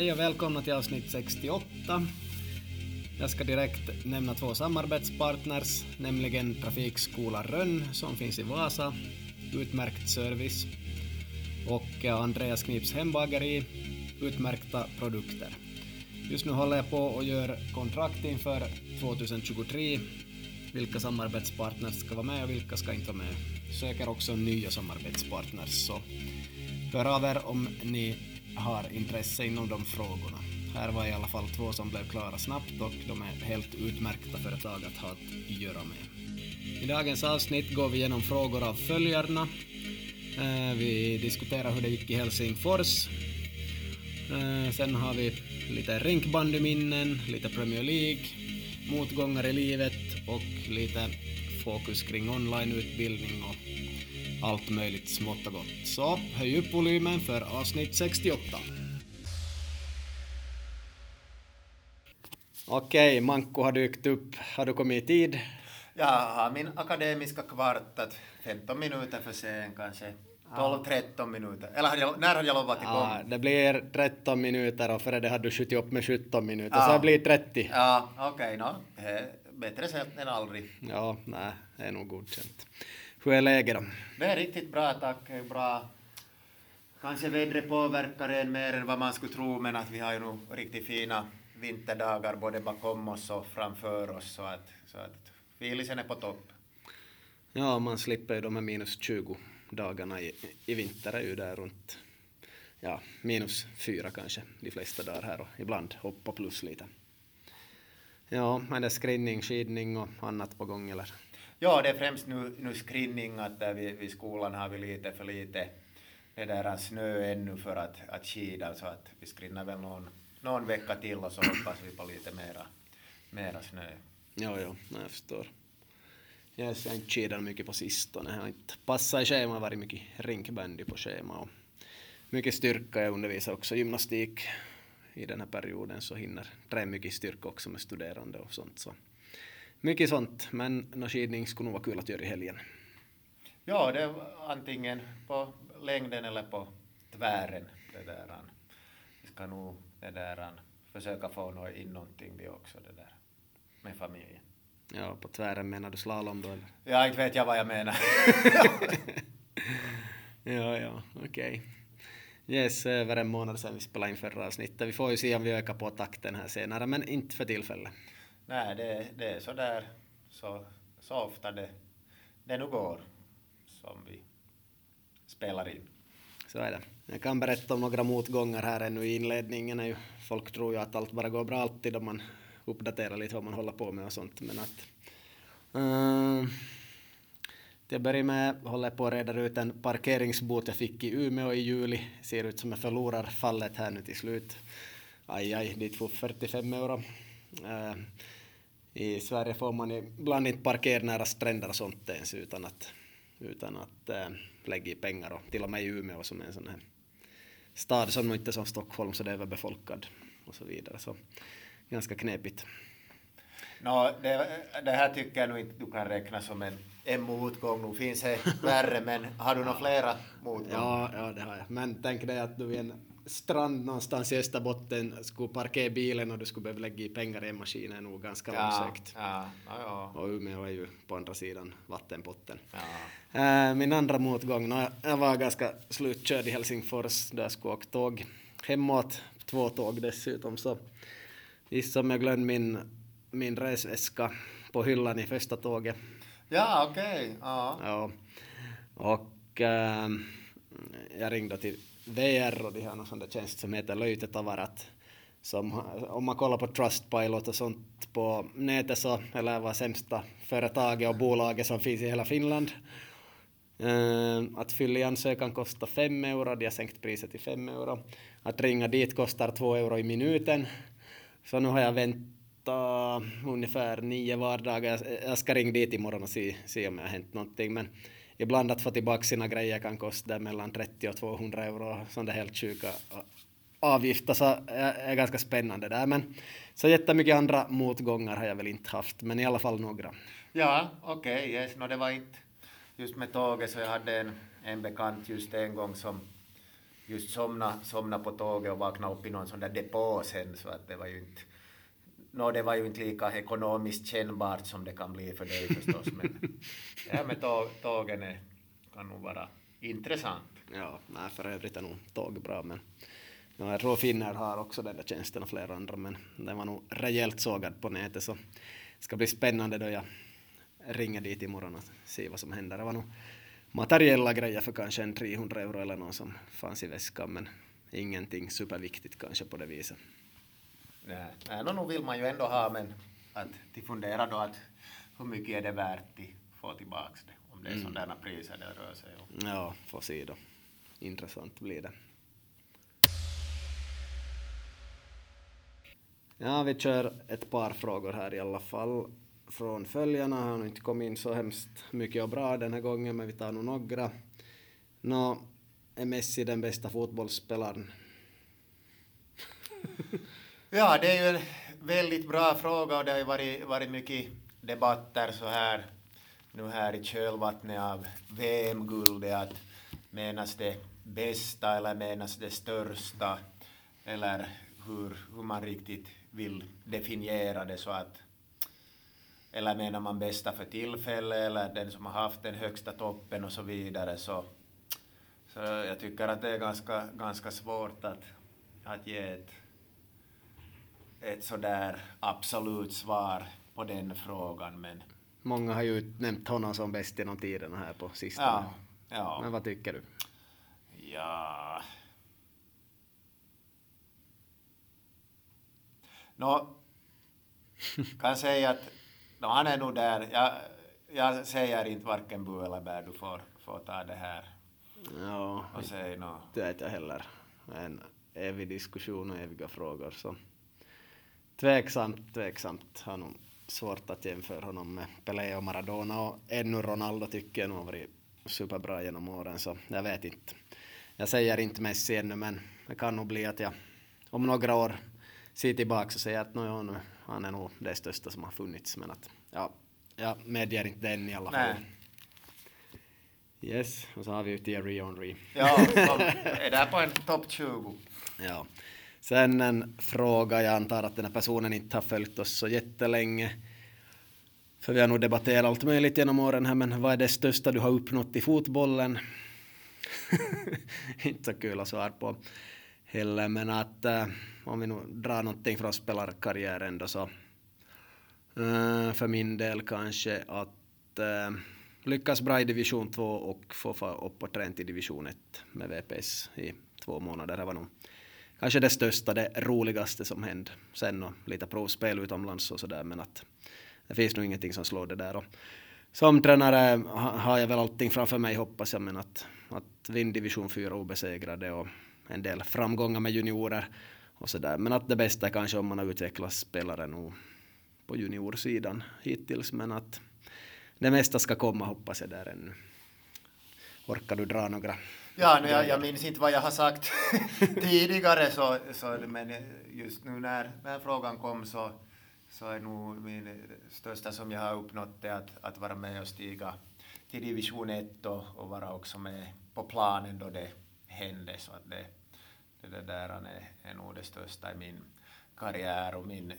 Hej och välkomna till avsnitt 68. Jag ska direkt nämna två samarbetspartners, nämligen Trafikskola Rönn som finns i Vasa, utmärkt service, och eh, Andreas Knips hembageri, utmärkta produkter. Just nu håller jag på och gör kontrakt inför 2023, vilka samarbetspartners ska vara med och vilka ska inte vara med. Söker också nya samarbetspartners, så hör av er om ni har intresse inom de frågorna. Här var i alla fall två som blev klara snabbt och de är helt utmärkta företag att ha att göra med. I dagens avsnitt går vi igenom frågor av följarna. Eh, vi diskuterar hur det gick i Helsingfors. Eh, sen har vi lite rinkbandyminnen, lite Premier League, motgångar i livet och lite fokus kring onlineutbildning och allt möjligt smått och gott. Så höj upp volymen för avsnitt 68. Okej, Manko har dykt upp. Har du kommit i tid? Jag har min akademiska kvart, att 15 minuter för sen kanske. 12-13 minuter. Eller hade jag, när hade jag lovat igång? Ja, det blir 13 minuter och före det hade du skjutit upp med 17 minuter, ja. så det blir 30. Ja, okej, okay, no. bättre sent än aldrig. Ja, nej, det är nog godkänt. Hur är läget då? Det är riktigt bra tack, bra. Kanske vädret påverkar en mer än vad man skulle tro, men att vi har ju nog riktigt fina vinterdagar både bakom oss och framför oss, så att, så att filisen är på topp. Ja, man slipper ju de här minus 20 dagarna i, i vinter är ju där runt ja, minus fyra kanske de flesta dagar här och ibland hoppa plus lite. Ja, men det är skrinning, skidning och annat på gång eller? Ja, det är främst nu, nu screening, att där vid, vid skolan har vi lite för lite det där snö ännu för att, att skida så att vi skrinnar väl någon, någon vecka till och så hoppas vi på lite mera, mera snö. Ja, ja, jag förstår. Jag har inte skidat mycket på sistone. Jag har inte passat i schema, varit mycket rinkbandy på schema och mycket styrka. Jag undervisar också gymnastik i den här perioden så hinner träna mycket styrka också med studerande och sånt. Så mycket sånt, men någon skidning skulle nog vara kul att göra i helgen. Ja, det är antingen på längden eller på tvären. Det där. Vi ska nog det där, försöka få in någonting vi också det där med familjen. Ja, på tvären menar du slalom då eller? Ja, inte vet jag vad jag menar. ja, ja, okej. Okay. Yes, över en månad sedan vi spelade in förra avsnittet. Vi får ju se om vi ökar på takten här senare, men inte för tillfället. Nej, det, det är så där så, så ofta det, det nu går som vi spelar in. Så är det. Jag kan berätta om några motgångar här ännu i inledningen. Folk tror ju att allt bara går bra alltid om man uppdaterar lite vad man håller på med och sånt. Men att, uh, till att börja med håller jag på att reda ut en parkeringsbot jag fick i Umeå i juli. Ser ut som jag förlorar fallet här nu till slut. Aj, aj, dit får 45 euro. Uh, i Sverige får man ibland inte parkera nära stränder och sånt ens utan att, utan att äh, lägga i pengar och till och med i Umeå som är en sån här stad som nog inte är som Stockholm så det är överbefolkad och så vidare. Så ganska knepigt. No, det, det här tycker jag nog inte du kan räkna som en, en motgång. Nu finns det värre, men har du några flera motgångar? Ja, ja, det har jag. Men tänk dig att du är en strand någonstans i Österbotten skulle parkera bilen och du skulle behöva lägga i pengar i en maskin är nog ganska ja, långsökt. Ja, ja, ja. Och Umeå är ju på andra sidan vattenpotten. Äh, min andra motgång, när jag var ganska slutkörd i Helsingfors där jag skulle åka tåg hemåt, två tåg dessutom, så gissa om jag glömde min, min resväska på hyllan i första tåget. Ja, okej. Okay. Ja. ja. Och äh, jag ringde till VR och de har någon sån där tjänst som heter Löjtetavarat. Som, om man kollar på Trustpilot och sånt på nätet så, eller vad sämsta företaget och bolaget som finns i hela Finland. Uh, att fylla i ansökan kostar 5 euro, de har sänkt priset till 5 euro. Att ringa dit kostar 2 euro i minuten. Så nu har jag väntat ungefär nio vardagar. Jag ska ringa dit imorgon och se, se om det har hänt någonting. Men ibland att få tillbaka sina grejer kan kosta mellan 30 och 200 euro, sådana helt sjuka avgifter, så är ganska spännande där. Men så jättemycket andra motgångar har jag väl inte haft, men i alla fall några. Ja, okej, okay, yes. no, det var inte just med tåget, så jag hade en, en bekant just en gång som just somna, somna på tåget och vakna upp i någon sån där depå sen så att det var ju inte No, det var ju inte lika ekonomiskt kännbart som det kan bli för dig förstås, men det här med tåg, tågen är, kan nog vara intressant. Ja, nej, för övrigt är nog tåg bra, men ja, jag tror Finnair har också den där tjänsten och flera andra, men den var nog rejält sågad på nätet, så det ska bli spännande då jag ringer dit imorgon och ser vad som händer. Det var nog materiella grejer för kanske en 300 euro eller något som fanns i väskan, men ingenting superviktigt kanske på det viset. Nej, nej no, nu vill man ju ändå ha, men att till fundera då att hur mycket är det värt att få tillbaks det, om det är mm. sådana priser det rör sig om. Ja, får se då. Intressant blir det. Ja, vi kör ett par frågor här i alla fall från följarna. Har nog inte kommit in så hemskt mycket och bra den här gången, men vi tar nog några. Nå, är Messi den bästa fotbollsspelaren? ja, det är ju en väldigt bra fråga och det har ju varit, varit mycket debatter så här nu här i kölvattnet av VM-guldet att menas det bästa eller menas det största? Eller hur, hur man riktigt vill definiera det så att eller menar man bästa för tillfället eller den som har haft den högsta toppen och så vidare? Så, så jag tycker att det är ganska, ganska svårt att, att ge ett, ett sådär absolut svar på den frågan men Många har ju nämnt honom som bäst genom tiderna här på sistone. Ja, ja. Men vad tycker du? Ja... Nå, kan säga att no, han är nog där. Jag, jag säger inte varken bu eller bär, du får, får ta det här. Ja, och säg no. det vet jag heller. En evig diskussion och eviga frågor. Så. Tveksamt, tveksamt. Har nog svårt att jämföra honom med Pelé och Maradona och ännu Ronaldo tycker jag nog har varit superbra genom åren så jag vet inte. Jag säger inte Messi ännu men det kan nog bli att jag om några år ser tillbaka och säger att no, nu, han är nog det största som har funnits men att ja, jag medger inte den i alla fall. Yes, och så har vi ju Thierry Henry. Ja, är där på en topp 20. Ja. Sen en fråga, jag antar att den här personen inte har följt oss så jättelänge. För vi har nog debatterat allt möjligt genom åren här, men vad är det största du har uppnått i fotbollen? inte så kul att svara på heller, men att äh, om vi nu drar någonting från spelarkarriären då så äh, för min del kanske att äh, lyckas bra i division 2 och få upp och träna till division 1 med VPS i två månader. Det var nog kanske det största, det roligaste som hände. Sen och lite provspel utomlands och sådär, men att det finns nog ingenting som slår det där. Och som tränare har jag väl allting framför mig hoppas jag, men att, att vinna division 4 obesegrade och en del framgångar med juniorer och sådär. Men att det bästa är kanske om man har utvecklat spelare nog på juniorsidan hittills, men att det mesta ska komma hoppas jag där ännu. Orkar du dra några Ja, jag, jag minns inte vad jag har sagt tidigare, så, så, men just nu när, när frågan kom så, så är nog min största som jag har uppnått det att, att vara med och stiga till division 1 och, och vara också med på planen då det hände. Så att det, det där är, är nog det största i min karriär och min eh,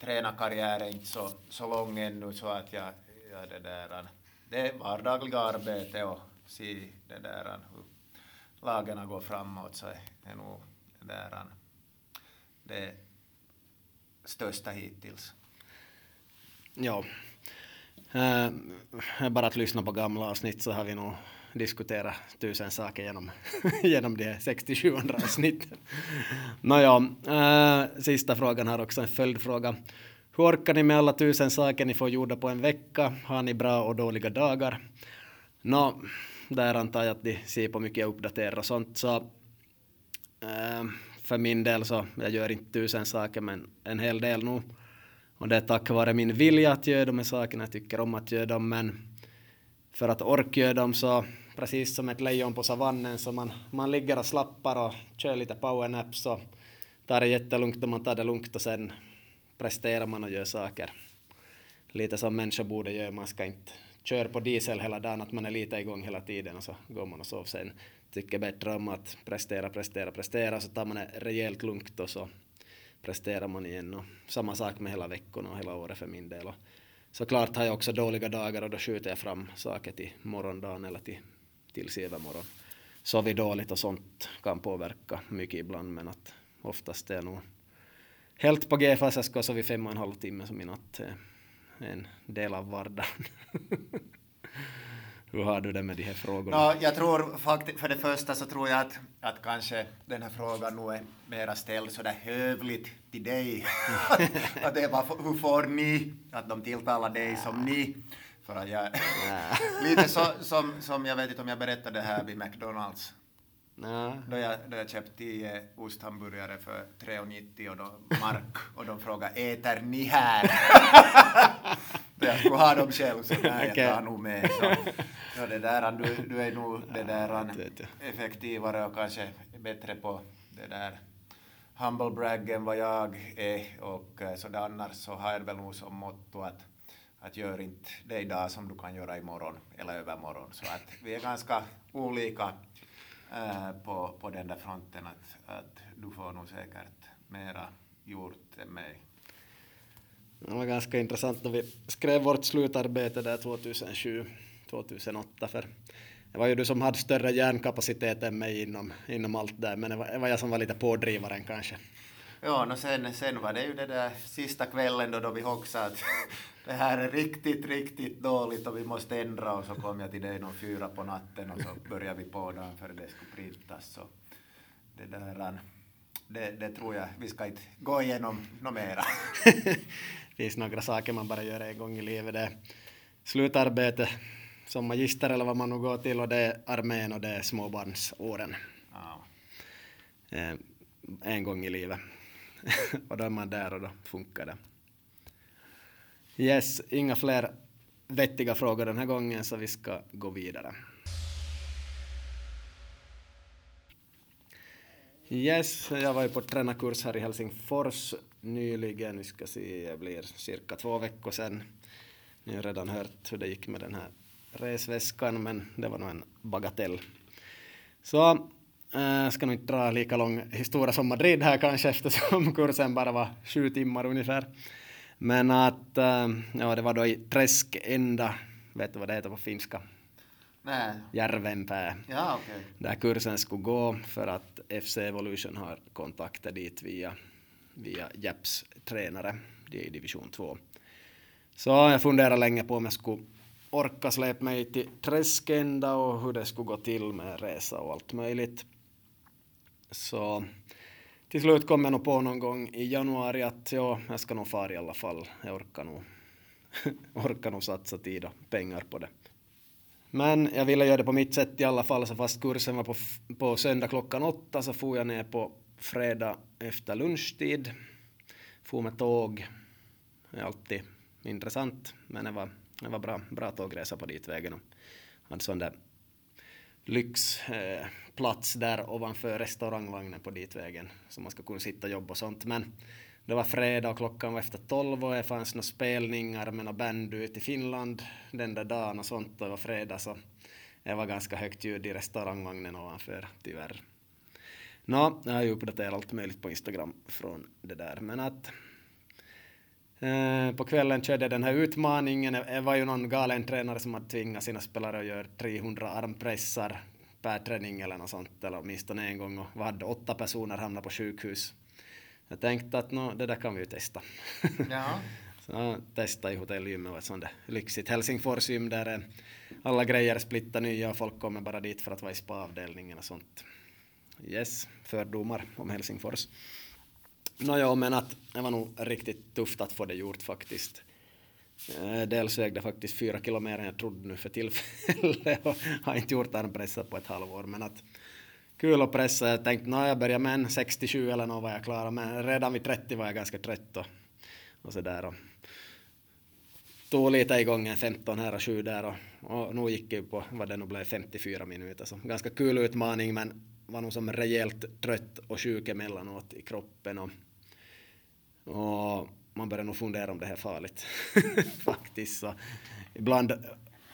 tränarkarriär är inte så, så lång ännu så att jag, jag det där, det vardagliga arbete och se det där hur lagarna går framåt så är nog det där det största hittills. Ja. Äh, bara att lyssna på gamla avsnitt så har vi nog diskuterat tusen saker genom, genom de 67 andra avsnitten. Nåja, äh, sista frågan har också en följdfråga. Hur orkar ni med alla tusen saker ni får gjorda på en vecka? Har ni bra och dåliga dagar? Nå, där antar jag att de ser på mycket uppdaterar och sånt. Så äh, för min del så, jag gör inte tusen saker men en hel del nu. Och det är tack vare min vilja att göra de här sakerna, jag tycker om att göra dem men för att orka göra dem så precis som ett lejon på savannen så man, man ligger och slappar och kör lite powernaps och tar det jättelugnt och man tar det lugnt och sen presterar man och gör saker. Lite som människor borde göra, man ska inte kör på diesel hela dagen, att man är lite igång hela tiden och så går man och sover sen. tycker bättre om att prestera, prestera, prestera, så tar man det rejält lugnt och så presterar man igen. Och samma sak med hela veckorna och hela året för min del. Och såklart har jag också dåliga dagar och då skjuter jag fram saker till morgondagen eller till, till silvermorgon. Sovit Sover dåligt och sånt kan påverka mycket ibland men att oftast är jag nog helt på G fast jag ska sova fem och en halv timme som i natt en del av vardagen. Hur har du det med de här frågorna? No, jag tror faktiskt, för det första så tror jag att, att kanske den här frågan nu är mera ställd sådär hövligt till dig. att det är bara, hur får ni? Att de tilltalar dig som ni. För att jag, lite så, som, som jag vet inte om jag berättade det här vid McDonalds. Nej. Då jag, då jag köpte tio osthamburgare för 3,90 och då mark och de frågade äter ni här? jag skulle ha dem själv så nej, jag tar nog med. Så, så det där, du, du är nog det där effektivare och kanske bättre på det där humble brag än vad jag är och eh, så där annars så har jag väl nog som motto att att gör inte det idag som du kan göra imorgon eller övermorgon. Så att vi är ganska olika Eh, på, på den där fronten att, att du får nog säkert mera gjort än mig. Det var ganska intressant när vi skrev vårt slutarbete där 2007, 2008 för det var ju du som hade större hjärnkapacitet än mig inom, inom allt där men det var, det var jag som var lite pådrivaren kanske. Ja, no sen, sen var det ju det där sista kvällen då, då vi också att det här är riktigt, riktigt dåligt och vi måste ändra och så kom jag till dig någon fyra på natten och så började vi på dagen före det skulle printas. Så det där, det, det tror jag, vi ska inte gå igenom något mera. Det finns några saker man bara gör en gång i livet. Det är slutarbete som magister eller vad man nu går till och det är armén och det är småbarnsåren. Ja. Eh, en gång i livet. och då är man där och då funkar det. Yes, inga fler vettiga frågor den här gången så vi ska gå vidare. Yes, jag var ju på tränarkurs här i Helsingfors nyligen. Vi ska se, det blir cirka två veckor sedan. Ni har redan hört hur det gick med den här resväskan, men det var nog en bagatell. Så eh, jag ska nog inte dra lika lång historia som Madrid här kanske eftersom kursen bara var sju timmar ungefär. Men att, eh, ja det var då i Träskända, vet du vad det heter på finska? Nej. Järvenpää. Ja, okej. Där kursen skulle gå för att FC Evolution har kontakter dit via, via Japs tränare, det är i division 2. Så jag funderade länge på om jag skulle orka släppa mig till Träskända och hur det skulle gå till med resa och allt möjligt. Så till slut kom jag nog på någon gång i januari att ja, jag ska nog fara i alla fall. Jag orkar nog, orkar nog satsa tid och pengar på det. Men jag ville göra det på mitt sätt i alla fall, så fast kursen var på, på söndag klockan åtta så for jag ner på fredag efter lunchtid. For med tåg. Det är alltid intressant, men det var, det var bra, bra tågresa på ditvägen. Och hade sån där lyxplats eh, där ovanför restaurangvagnen på ditvägen så man ska kunna sitta och jobba och sånt. Men det var fredag och klockan var efter tolv och det fanns några spelningar med några band ute i Finland den där dagen och sånt och det var fredag så det var ganska högt ljud i restaurangvagnen ovanför tyvärr. Nå, jag har ju uppdaterat allt möjligt på Instagram från det där men att på kvällen körde den här utmaningen. Det var ju någon galen tränare som hade tvingat sina spelare att göra 300 armpressar per träning eller något sånt, eller åtminstone en gång. Och vi hade åtta personer hamnat på sjukhus. Jag tänkte att nå, det där kan vi ju testa. Ja. Så jag testade i hotellgymmet och ett sånt där lyxigt Helsingforsgym där eh, alla grejer är splitta nya och folk kommer bara dit för att vara i spa-avdelningen och sånt. Yes, fördomar om Helsingfors. Nåja, men att det var nog riktigt tufft att få det gjort faktiskt. Eh, dels vägde faktiskt fyra kilo mer än jag trodde nu för tillfället och har inte gjort armpressar på ett halvår. Men att kul att pressa. Jag tänkte, när jag börjar med en 67 eller något var jag klar. Men redan vid 30 var jag ganska trött och, och sådär. Och tog lite igång en 15 här och 7 där och, och nu gick det på vad det nu blev 54 minuter. Så ganska kul utmaning men var nog som rejält trött och sjuk emellanåt i kroppen. Och, och man börjar nog fundera om det här är farligt faktiskt. Så ibland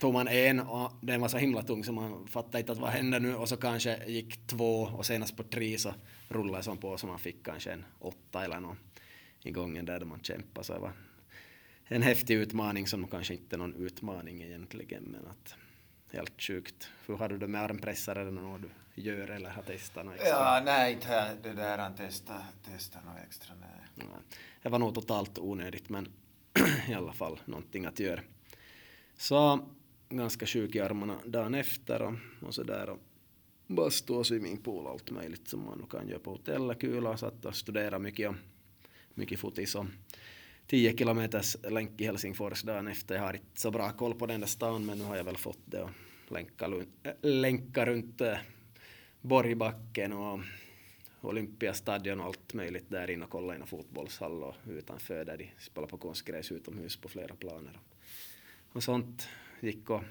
tog man en och den var så himla tung så man fattade inte att vad hände nu och så kanske gick två och senast på tre så rullade som på så man fick kanske en åtta eller någon i gången där man kämpade så det var en häftig utmaning som kanske inte är någon utmaning egentligen men att helt sjukt. Hur har du det med armpressar eller något du gör eller har testat något extra? Ja, nej, inte jag det där han testat, testat något extra, nej. Ja, det var nog totalt onödigt men i alla fall någonting att göra. Så ganska sjuk i armarna dagen efter och, och sådär och bara stå och swimmingpool och allt möjligt som man kan göra på hotellet, kul och satt och studera mycket och mycket fotis och 10 kilometers länk i Helsingfors dagen efter. Jag har inte så bra koll på den där stan men nu har jag väl fått det och länka, äh, länka runt äh, Borgbacken och Olympiastadion och allt möjligt där inne och kolla in en fotbollshall och utanför där de spelar på konstgräs utomhus på flera planer. Och sånt gick och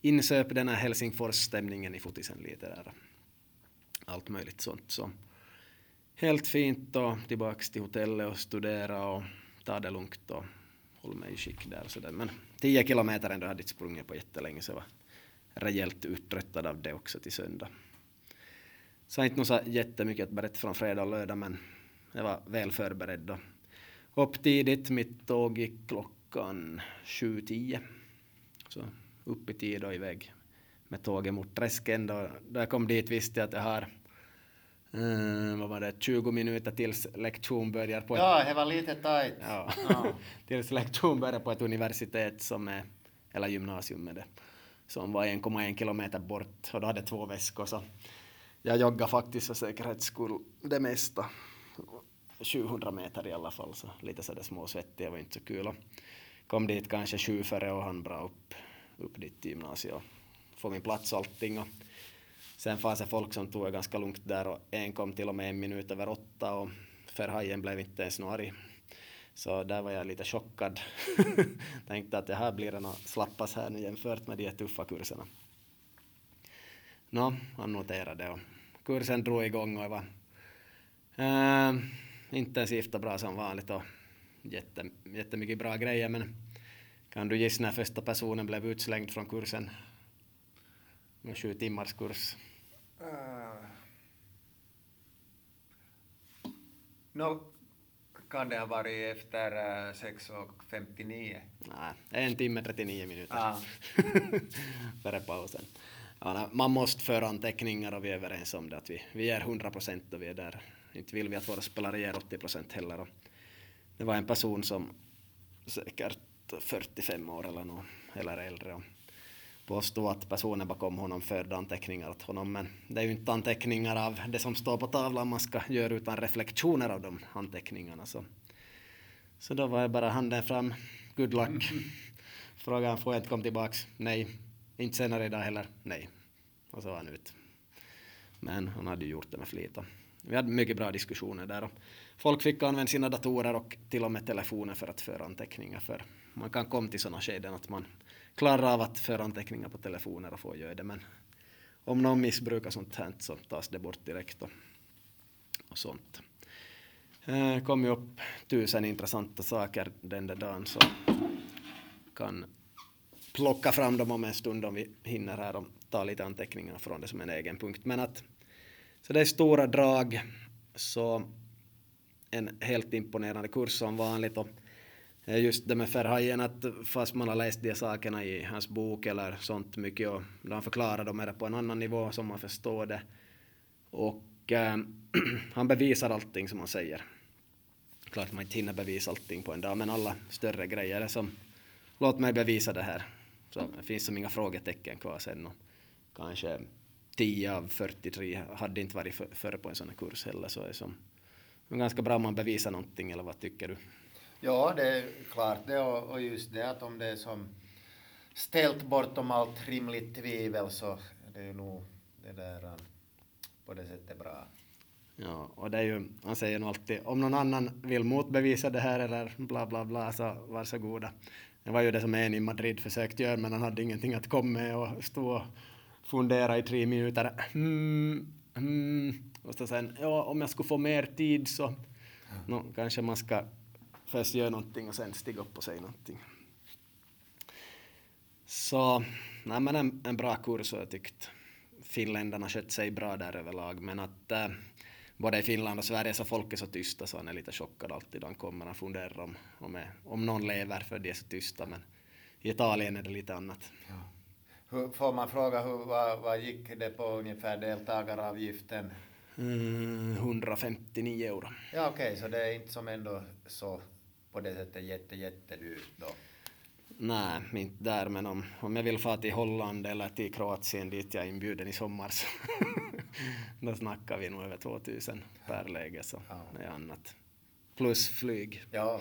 insöp den här Helsingfors-stämningen i fotisen lite där. Allt möjligt sånt. Så helt fint och tillbaks till hotellet och studera och ta det lugnt och hålla mig i skick där. Så där. Men 10 kilometer ändå hade jag inte sprungit på jättelänge så jag var rejält uttröttad av det också till söndag. Så inte nog så jättemycket att berätta från fredag och lördag men jag var väl förberedd. då. upp tidigt, mitt tåg gick klockan 7.10. Så upp i tid och iväg med tåget mot Träsken. Då, då jag kom dit visste jag att jag har Uh, vad var det, 20 minuter tills lektion börjar på ett... Ja, det var lite tajt. Ja. ja. tills lektion börjar på ett universitet som är, eller gymnasium med det, som var 1,1 kilometer bort och då hade två väskor så jag joggade faktiskt för säkerhets skull det mesta. 700 meter i alla fall, så lite sådär småsvettig, det var inte så kul. Och kom dit kanske sju före och han bra upp, upp dit till gymnasiet och få min plats och allting. Och sen fanns det folk som tog det ganska lugnt där och en kom till och med en minut över åtta och Ferhajen blev inte ens arg. Så där var jag lite chockad. Tänkte att det här blir en slappas här nu jämfört med de tuffa kurserna. Nå, han noterade och kursen drog igång och det var äh, intensivt och bra som vanligt och jätte, jättemycket bra grejer men kan du gissa när första personen blev utslängd från kursen? Med sju timmars kurs. Uh, no, kan det ha varit efter uh, 6.59? Nej, en timme 39 minuter. Ah. Före pausen. Ja, man måste föra anteckningar och vi är överens om det att vi, vi är 100 procent och vi är där. Inte vill vi att våra spelare ger 80 procent heller. Och det var en person som säkert 45 år eller något, eller äldre och påstod att personen bakom honom förde anteckningar åt honom. Men det är ju inte anteckningar av det som står på tavlan man ska göra utan reflektioner av de anteckningarna. Så, så då var det bara handen fram, good luck. Frågan får jag inte komma tillbaks? Nej. Inte senare idag heller? Nej. Och så var han ut. Men han hade ju gjort det med flit. Vi hade mycket bra diskussioner där. Folk fick använda sina datorer och till och med telefoner för att föra anteckningar. För man kan komma till sådana skeden att man klarar av att föra anteckningar på telefoner och få göra det. Men om någon missbrukar sånt här så tas det bort direkt och, och sånt. Det eh, kom ju upp tusen intressanta saker den där dagen så kan plocka fram dem om en stund om vi hinner här och ta lite anteckningar från det som en egen punkt. Men att så det är stora drag så en helt imponerande kurs som vanligt och Eh, just det med Ferhajen att fast man har läst de sakerna i hans bok eller sånt mycket och då han förklarar dem är det på en annan nivå som man förstår det och äh, han bevisar allting som han säger. Klart man inte hinner bevisa allting på en dag men alla större grejer är som låt mig bevisa det här så det finns som inga frågetecken kvar sen och kanske 10 av 43 hade inte varit före på en sån här kurs heller så är det som ganska bra om man bevisar någonting eller vad tycker du? Ja, det är klart det och, och just det att om det är som ställt bortom allt rimligt tvivel så det är nog det där um, på det sättet bra. Ja, och det är ju, han säger nog alltid om någon annan vill motbevisa det här eller bla bla bla så varsågoda. Det var ju det som en i Madrid försökte göra men han hade ingenting att komma med och stå och fundera i tre minuter. Mm, mm. Och så sen, ja om jag skulle få mer tid så no, kanske man ska först göra någonting och sen stiga upp och säga någonting. Så nej men en, en bra kurs och jag tyckt finländarna skött sig bra där överlag men att äh, både i Finland och Sverige så folk är så tysta så han är lite chockad alltid han kommer. Han funderar om, om, är, om någon lever för de är så tysta men i Italien är det lite annat. Ja. Hur, får man fråga hur, vad, vad gick det på ungefär deltagaravgiften? Mm, 159 euro. Ja okej, okay, så det är inte som ändå så på det sättet jätte, jättedyrt då? Nej, inte där, men om, om jag vill fara till Holland eller till Kroatien dit jag är inbjuden i sommar så då snackar vi nog över 2000 per läge så ja. det är annat. Plus flyg. Ja.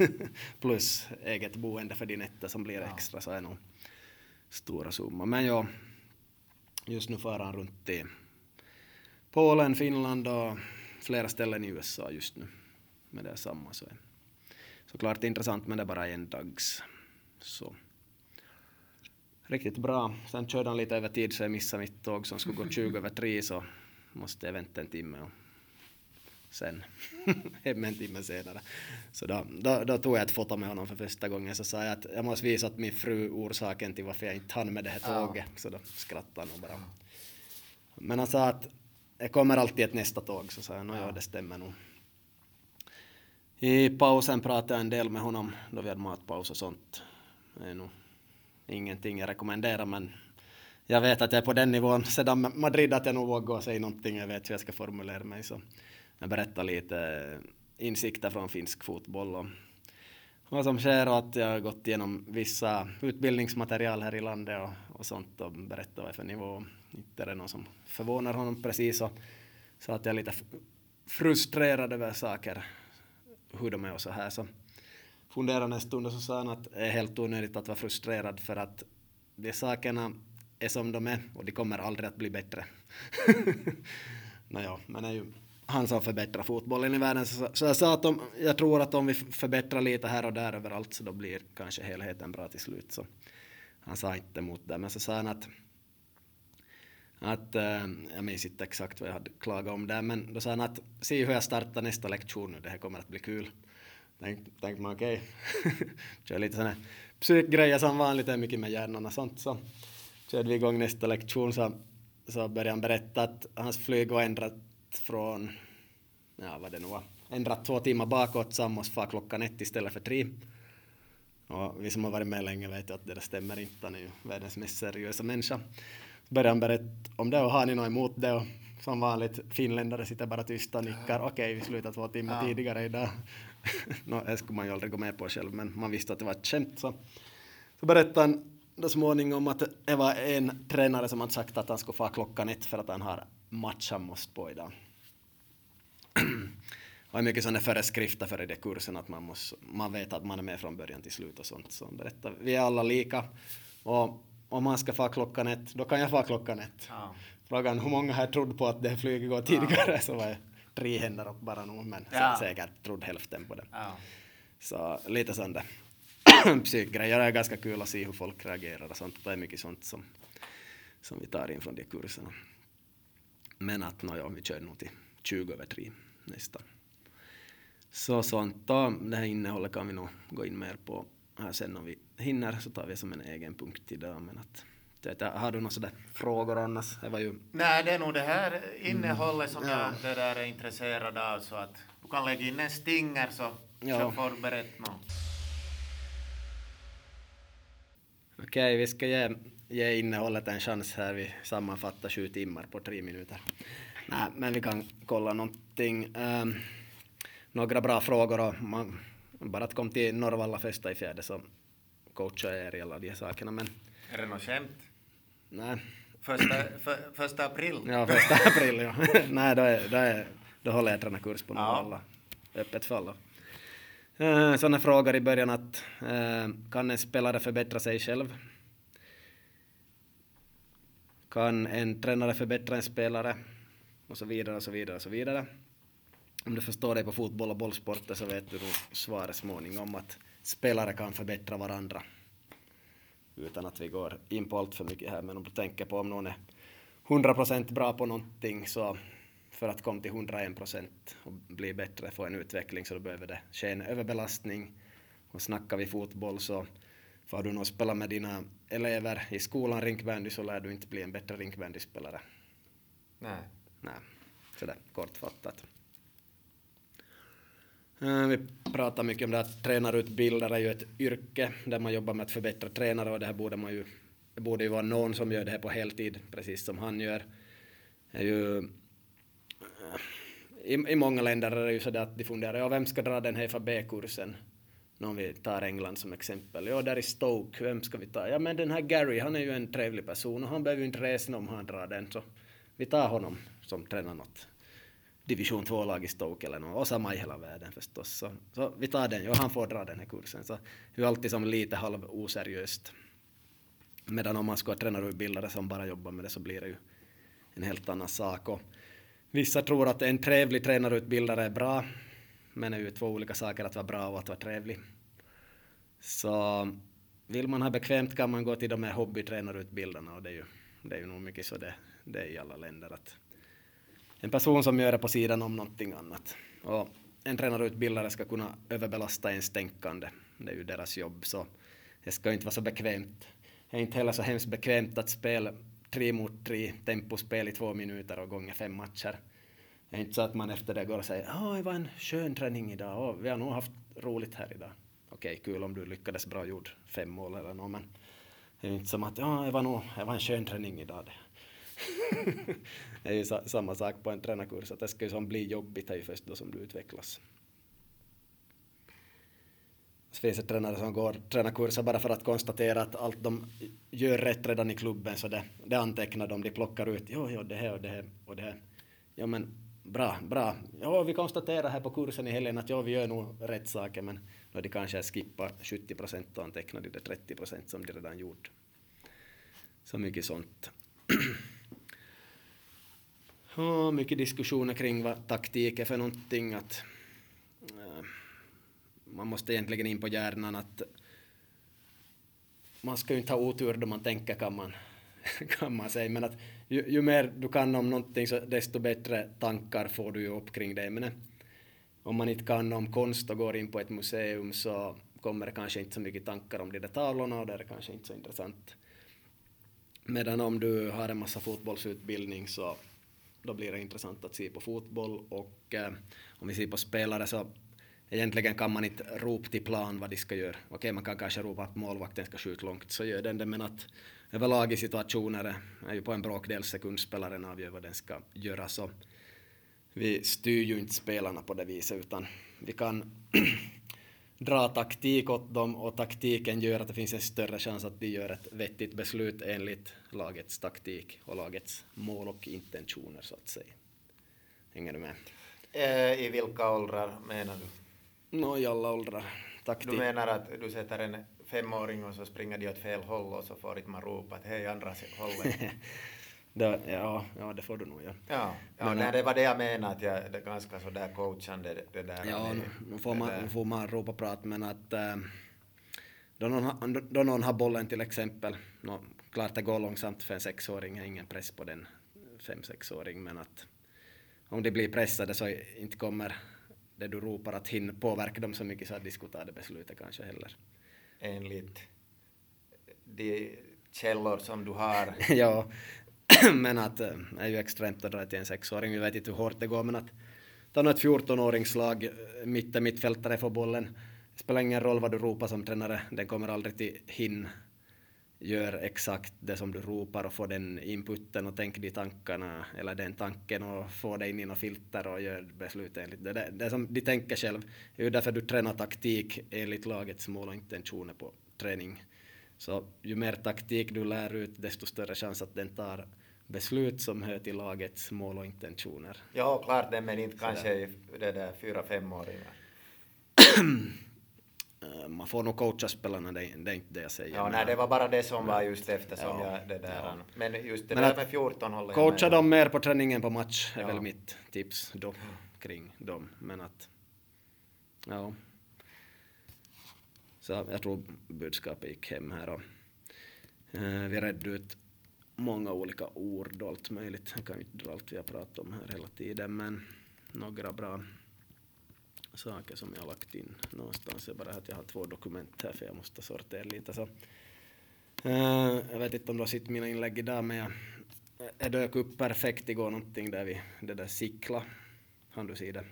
Plus eget boende för din etta som blir extra så är nog stora summor. Men ja, just nu far han runt i Polen, Finland och flera ställen i USA just nu. Men det är samma så är såklart intressant men det är bara en dags så riktigt bra. Sen körde han lite över tid så jag missade mitt tåg som skulle gå 20 över 3 så måste jag vänta en timme och sen hem en timme senare. Så då, då, då, tog jag ett foto med honom för första gången så sa jag att jag måste visa att min fru orsaken till varför jag inte hann med det här tåget. Ja. Så då skrattade han bara. Men han sa att jag kommer alltid ett nästa tåg så sa jag, ja det stämmer nog. I pausen pratade jag en del med honom då vi hade matpaus och sånt. Det är nog ingenting jag rekommenderar men jag vet att jag är på den nivån sedan Madrid att jag nog vågar säga någonting, jag vet hur jag ska formulera mig. Så jag berättar lite insikter från finsk fotboll och vad som sker och att jag har gått igenom vissa utbildningsmaterial här i landet och, och sånt och berättar vad jag är för nivå. Inte är det någon som förvånar honom precis och så att jag är lite frustrerad över saker, hur de är och så här. Så funderade en stund och så sa han att det är helt onödigt att vara frustrerad för att de sakerna är som de är och de kommer aldrig att bli bättre. Nåja, men det är ju han som förbättrar fotbollen i världen. Så, så jag sa att om, jag tror att om vi förbättrar lite här och där överallt så då blir kanske helheten bra till slut. Så han sa inte emot det, men så sa han att att, äh, jag minns inte exakt vad jag hade klagat om där, men då sa han att se hur jag startar nästa lektion nu, det här kommer att bli kul. Tänkte tänk man okej, okay. kör lite sådana psykgrejer som vanligt, är mycket med hjärnan och sånt. Så körde vi igång nästa lektion så, så började han berätta att hans flyg var ändrat från, ja vad det nu var, ändrat två timmar bakåt så han måste fara klockan ett istället för tre. Och vi som har varit med länge vet ju att det där stämmer inte, han är ju världens mest seriösa människa. Började berätta om det och har ni något emot det och som vanligt finländare sitter bara tysta och nickar. Okej, okay, vi slutar två timmar ja. tidigare idag. no, det skulle man ju aldrig gå med på själv, men man visste att det var ett skämt. Så, så berättade han då småningom att det var en tränare som hade sagt att han skulle få klockan ett för att han har match han måste på idag. och mycket sådana föreskrifter för de kursen att man, måste, man vet att man är med från början till slut och sånt. Så berättar, vi är alla lika och om man ska få klockan ett, då kan jag få klockan ett. Ja. Frågan hur många här trodde på att det flyget går tidigare ja. så var det tre händer upp bara nog, men ja. säkert trodde hälften på det. Ja. Så lite sån där psykgrejer. Är ganska kul att se hur folk reagerar och sånt. Det är mycket sånt som, som vi tar in från de kurserna. Men att no, ja, vi kör nog till 20 över 3 nästa. Så sånt då, det här innehållet kan vi nog gå in mer på här sen om vi hinner så tar vi som en egen punkt idag. Men att, det, har du några sådär frågor annars? Det var ju... Nej, det är nog det här innehållet som mm. jag det där är intresserad av så att du kan lägga in en stinger så, ja. så förberett något. Okej, okay, vi ska ge, ge innehållet en chans här. Vi sammanfattar sju timmar på tre minuter. Nej, men vi kan kolla någonting. Um, några bra frågor och man, bara att kom till Norrvalla festa i fjärde så coachar jag er i alla de här sakerna. Men... Är det något skämt? Nej. Första, för, första april? Ja, första april, ja. Nej, då, är, då, är, då håller jag tränarkurs på. Ja. Öppet fall. Uh, sådana frågor i början att uh, kan en spelare förbättra sig själv? Kan en tränare förbättra en spelare? Och så vidare och så vidare och så vidare. Om du förstår dig på fotboll och bollsporter så vet du nog svaret småningom att spelare kan förbättra varandra. Utan att vi går in på allt för mycket här, men om du tänker på om någon är 100% bra på någonting så för att komma till 101% och bli bättre, få en utveckling, så då behöver det ske en överbelastning. Och snackar vi fotboll så Får du nog spela med dina elever i skolan rinkbandy så lär du inte bli en bättre rinkbandyspelare. Nej. Nej, sådär kortfattat. Eh, vi pratar mycket om det att tränarutbildare är ju ett yrke där man jobbar med att förbättra tränare och det här borde man ju, det borde ju vara någon som gör det här på heltid, precis som han gör. Det är ju, eh, i, I många länder är det ju så att de funderar, ja vem ska dra den här FAB-kursen? Om vi tar England som exempel. Ja, där i Stoke, vem ska vi ta? Ja, men den här Gary, han är ju en trevlig person och han behöver ju inte resa om han drar den, så vi tar honom som tränar något division 2-lag i Stoke eller något, och samma i hela världen förstås. Så, så vi tar den, och han får dra den här kursen. Så det är alltid som lite halv oseriöst. Medan om man ska ha tränarutbildare som bara jobbar med det så blir det ju en helt annan sak. Och vissa tror att en trevlig tränarutbildare är bra, men det är ju två olika saker att vara bra och att vara trevlig. Så vill man ha bekvämt kan man gå till de här hobbytränarutbildarna och det är ju, det är ju nog mycket så det, det är i alla länder att en person som gör det på sidan om någonting annat. Och en tränarutbildare ska kunna överbelasta ens tänkande. Det är ju deras jobb, så det ska inte vara så bekvämt. Det är inte heller så hemskt bekvämt att spela tre mot tre tempospel i två minuter och gånger fem matcher. Det är inte så att man efter det går och säger ja, det var en skön träning idag och vi har nog haft roligt här idag. Okej, kul om du lyckades bra, gjort fem mål eller något, men det är inte som att ja, det var nog, det var en skön träning idag. Det. det är ju sa, samma sak på en tränarkurs, att det ska ju som bli jobbigt är ju först då som du utvecklas. Så finns det tränare som går tränarkurser bara för att konstatera att allt de gör rätt redan i klubben, så det, det antecknar de, de plockar ut, jo, jo, det här och det här och det här. Ja, men bra, bra. Ja, vi konstaterar här på kursen i helgen att ja, vi gör nog rätt saker, men då de kanske skippar 70 procent och antecknar de 30 procent som de redan gjort. Så mycket sånt. Ja, mycket diskussioner kring vad taktik är för någonting. Att, äh, man måste egentligen in på hjärnan att man ska ju inte ha otur då man tänker kan man, kan man säga. Men att ju, ju, mer du kan om någonting så desto bättre tankar får du ju upp kring det Men eh, Om man inte kan om konst och går in på ett museum så kommer det kanske inte så mycket tankar om de där tavlorna och det är kanske inte så intressant. Medan om du har en massa fotbollsutbildning så då blir det intressant att se på fotboll och eh, om vi ser på spelare så egentligen kan man inte ropa till plan vad de ska göra. Okej, man kan kanske ropa att målvakten ska skjuta långt, så gör den det, men att överlag i situationer är ju på en bråkdel sekund spelaren avgör vad den ska göra, så vi styr ju inte spelarna på det viset, utan vi kan dra taktik åt dem och taktiken gör att det finns en större chans att de gör ett vettigt beslut enligt lagets taktik och lagets mål och intentioner så att säga. Hänger du med? Eh, I vilka åldrar menar du? Nå, i alla åldrar. Taktik. Du menar att du sätter en femåring och så springer de åt fel håll och så får inte man ropa att hej andra hållet. det, ja, ja, det får du nog göra. Ja, ja men, nej, det var det jag menade, att jag, det är ganska sådär coachande det, det där. Ja, nu får, man, nu får man ropa prat, men att äh, då, någon, då någon har bollen till exempel, no, klart det går långsamt för en sexåring, är ingen press på den fem-sexåring, men att om de blir pressade så inte kommer det du ropar att hinna påverka dem så mycket så att de skulle ta det beslutet kanske heller. Enligt de källor som du har. ja, men att det är ju extremt att dra till en sexåring. Vi vet inte hur hårt det går, men att ta något 14-åringslag, eh, mitt mittfältare får bollen. Det spelar ingen roll vad du ropar som tränare, den kommer aldrig till hin. Gör exakt det som du ropar och få den inputen och tänk de tankarna, eller den tanken och få det in i något filter och gör beslut enligt det. Det, det som de tänker själv. Det är ju därför du tränar taktik enligt lagets mål och intentioner på träning. Så ju mer taktik du lär ut, desto större chans att den tar beslut som hör till lagets mål och intentioner. Ja, klart det, men inte kanske i det där fyra, femåringar. Eh, man får nog coacha spelarna, det, det är inte det jag säger. Ja, nej, det var bara det som var just eftersom ja, jag det där. Ja. Men just det men där med 14 håller Coacha dem mer på träningen på match är ja. väl mitt tips då, kring dem. Men att, ja. Så jag tror budskapet gick hem här och eh, vi redde ut många olika ord och allt möjligt. Jag kan ju inte dra allt vi har pratat om här hela tiden, men några bra saker som jag har lagt in någonstans. är bara att jag har två dokument här för jag måste sortera lite. Så. Uh, jag vet inte om du har sett mina inlägg idag men jag, eh, jag dök upp perfekt igår någonting där vi, det där Sikla. Han du se det?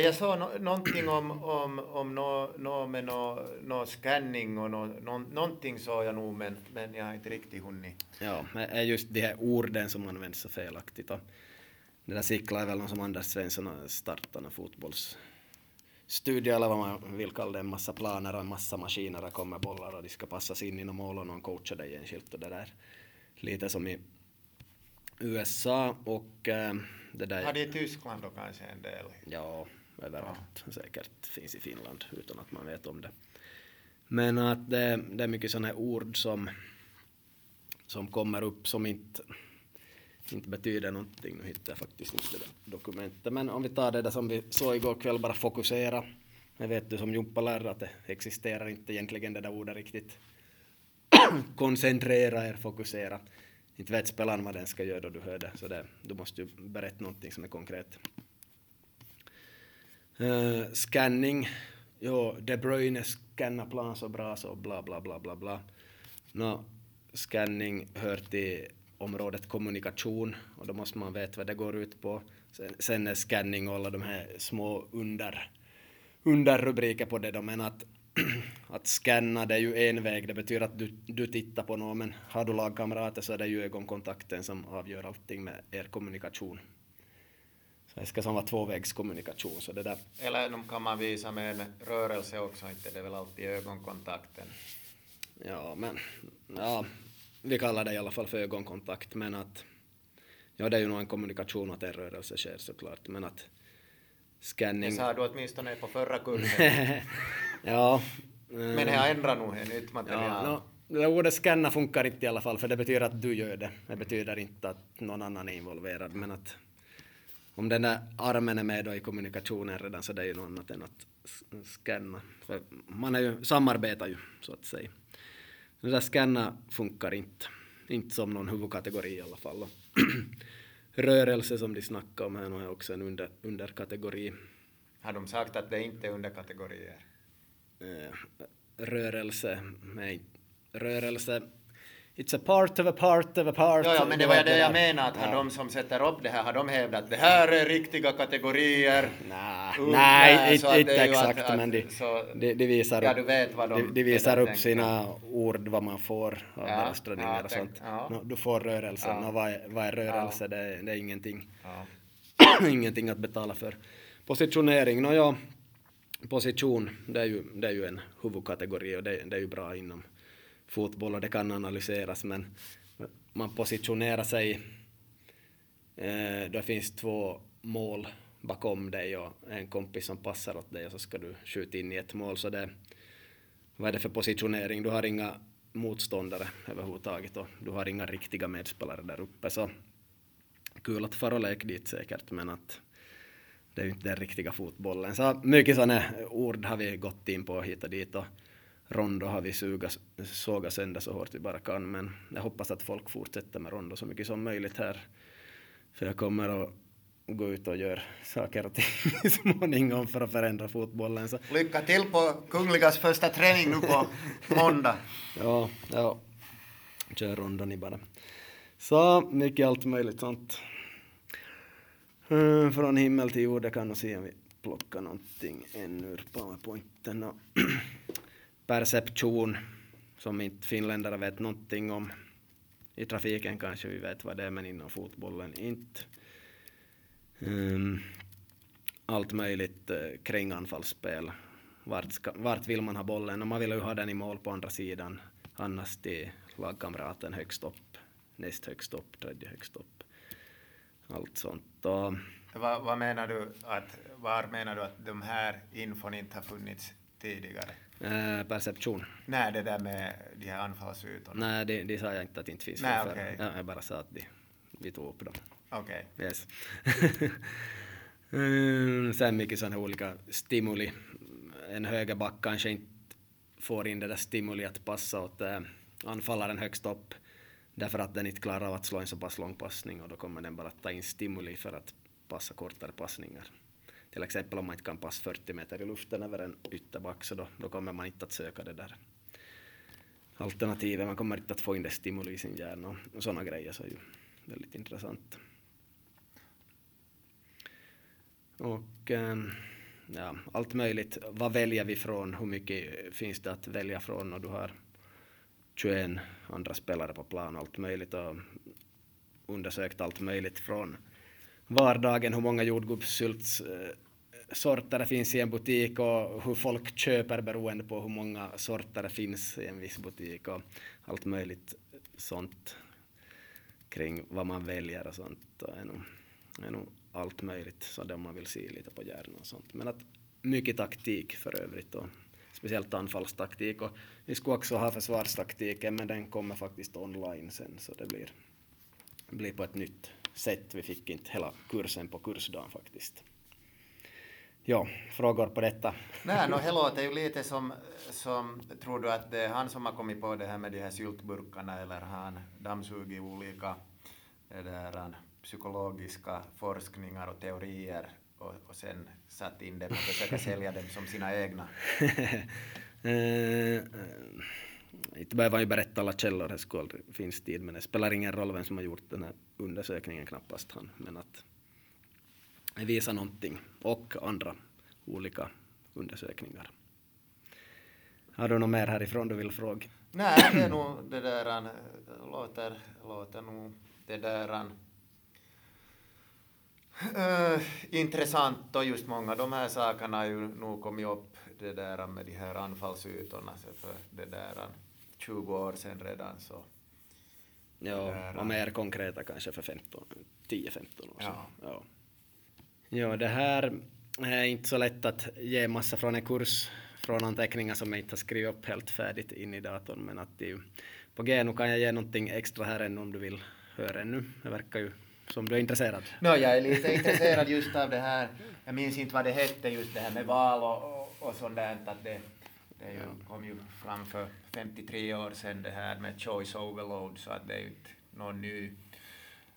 Jag såg no någonting om, om, om no, no, med no, no scanning och no, no, någonting såg jag nog men, men jag har inte riktigt hunnit. Ja, men just de här orden som används så felaktigt. Och det där Sikla är väl någon som Anders Svensson startade fotbolls studie eller vad man vill kalla det, en massa planer och en massa maskiner och kommer bollar och de ska passas in inom mål och någon coachar dig enskilt och det där. Lite som i USA och äh, det där... Har det i Tyskland då kanske en del? Ja, överallt. Ja. Säkert finns i Finland utan att man vet om det. Men att det, det är mycket sådana ord som, som kommer upp som inte inte betyder någonting. Nu hittar jag faktiskt inte det dokumentet. Men om vi tar det där som vi såg igår kväll, bara fokusera. Jag vet du som gympalärare att det existerar inte egentligen det där ordet riktigt. Koncentrera er, fokusera. Inte vet spelaren vad den ska göra då du hör det, så det, du måste ju berätta någonting som är konkret. Uh, scanning, jo, De Bruyne scannar plan så bra så bla bla bla bla bla. No, scanning hör till området kommunikation och då måste man veta vad det går ut på. Sen, sen är scanning och alla de här små under, underrubriker på det då, men att, att scanna det är ju en väg, det betyder att du, du tittar på någon, men har du lagkamrater så är det ju ögonkontakten som avgör allting med er kommunikation. Så det ska som vara tvåvägskommunikation. Så det där. Eller de kan man visa med en rörelse också, inte det är väl alltid ögonkontakten. Ja, men ja, vi kallar det i alla fall för ögonkontakt, men att ja, det är ju nog en kommunikation att en rörelse sker såklart, men att scanning... Det sa du åtminstone på förra kursen. Ja. Men det har ändrat nog här nytt material. Ja, no, det ordet scanna funkar inte i alla fall, för det betyder att du gör det. Det betyder inte att någon annan är involverad, men att om den där armen är med då i kommunikationen redan så det är ju något annat än att scanna. För man är ju, samarbetar ju, så att säga. Det där scanna funkar inte. Inte som någon huvudkategori i alla fall. Rörelse som de snackar om här nu är också en under, underkategori. Har de sagt att det inte är underkategorier? Eh, rörelse, nej, rörelse It's a part of a part of a part. Jo, ja, men det var det jag menade, att ja. har de som sätter upp det här, har de hävdat att det här är riktiga kategorier? Nah, uh, nej, inte, inte exakt, att, men de, så, de, de visar, ja, de, de, upp sina ord, vad man får av ja, deras ja, och sånt. Ja. No, du får rörelsen, ja. och vad är, vad är rörelse? Det, det, är ingenting. ingenting att betala för. Positionering, no, ja, position, det är, ju, det är ju en huvudkategori och det, det är ju bra inom fotboll och det kan analyseras men man positionerar sig, eh, det finns två mål bakom dig och en kompis som passar åt dig och så ska du skjuta in i ett mål så det, vad är det för positionering? Du har inga motståndare överhuvudtaget och du har inga riktiga medspelare där uppe så kul att fara och lek dit säkert men att det är ju inte den riktiga fotbollen. Så mycket sådana ord har vi gått in på hit och dit och Rondo har vi sågat sönder så hårt vi bara kan, men jag hoppas att folk fortsätter med Rondo så mycket som möjligt här. För jag kommer att gå ut och göra saker och ting småningom för att förändra fotbollen. Så. Lycka till på Kungligas första träning nu på måndag. ja, ja. Kör Rondo ni bara. Så mycket allt möjligt sånt. Mm, från himmel till jord, jag kan nog se om vi plockar någonting ännu ur powerpointen. perception som inte finländare vet någonting om. I trafiken kanske vi vet vad det är, men inom fotbollen inte. Um, allt möjligt eh, uh, kring anfallsspel. Vart, ska, vart vill man ha bollen? Och man vill ju ha den i mål på andra sidan. Annars till lagkamraten högst upp, näst högst upp, tredje högst upp. Allt sånt. Och, vad, vad menar du att, var menar du att de här infon inte har funnits tidigare? Eh, perception. Nej, det där med de här anfallsytorna. Nej, det, det sa jag inte att det inte finns. Nej, okay. ja, jag bara sa att de, vi tog upp dem. Okej. Okay. Yes. mm, sen mycket sådana olika stimuli. En högerback kanske inte får in det där stimuli att passa åt äh, anfallaren högst upp därför att den inte klarar av att slå en så pass lång passning och då kommer den bara ta in stimuli för att passa kortare passningar till exempel om man inte kan passa 40 meter i luften över en ytterback så då, då kommer man inte att söka det där alternativet. Man kommer inte att få in det stimuli i sin hjärna och, sådana grejer så är ju väldigt intressant. Och ehm, ja, allt möjligt. Vad väljer vi från? Hur mycket finns det att välja från? Och du har 21 andra spelare på plan, och allt möjligt och undersökt allt möjligt från vardagen, hur många jordgubbssyltsorter det finns i en butik och hur folk köper beroende på hur många sorter det finns i en viss butik och allt möjligt sånt kring vad man väljer och sånt. Och är nog, är nog allt möjligt så det man vill se lite på hjärnan och sånt. Men att mycket taktik för övrigt och speciellt anfallstaktik och vi skulle också ha försvarstaktiken men den kommer faktiskt online sen så det blir, blir på ett nytt sätt. Vi fick inte hela kursen på kursdagen faktiskt. Ja, frågor på detta? Nej, no, det låter ju lite som, som, tror du att det är han som har kommit på det här med de här syltburkarna eller har han dammsugit olika där, psykologiska forskningar och teorier och, och sen satt in dem och försöka sälja dem som sina egna? uh, inte behöver man ju berätta alla källor, det skulle aldrig finns tid, men det spelar ingen roll vem som har gjort den här undersökningen, knappast han, men att det visar någonting, och andra olika undersökningar. Har du något mer härifrån du vill fråga? Nej, det är nog det där, låter, låter nog det där Uh, intressant och just många de här sakerna har ju nog kommit upp det där med de här anfallsytorna för det där 20 år sedan redan så. Ja, och mer konkreta kanske för 15, 10-15 år sedan. Ja. ja. Ja, det här är inte så lätt att ge massa från en kurs från anteckningar som jag inte har skrivit upp helt färdigt in i datorn men att det är ju på G nu kan jag ge någonting extra här ännu om du vill höra ännu. Det verkar ju som du är intresserad. No, jag är lite intresserad just av det här. Jag minns inte vad det hette just det här med val och, och, och sånt där. Att det, det ju, kom ju fram för 53 år sedan det här med choice overload så att det är ju inte någon ny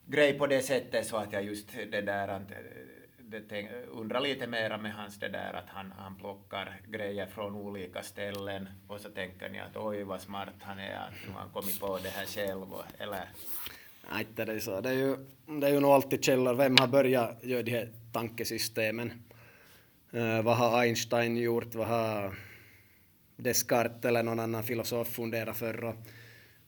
grej på det sättet så att jag just det där att det undrar lite mera med hans det där att han, han plockar grejer från olika ställen och så tänker ni att oj vad smart han är att nu har han kommit på det här själv eller Nej, inte det är så. Det är ju, det är ju nog alltid källor. Vem har börjat göra de här tankesystemen? Uh, vad har Einstein gjort? Vad har Descartes eller någon annan filosof funderat för? Och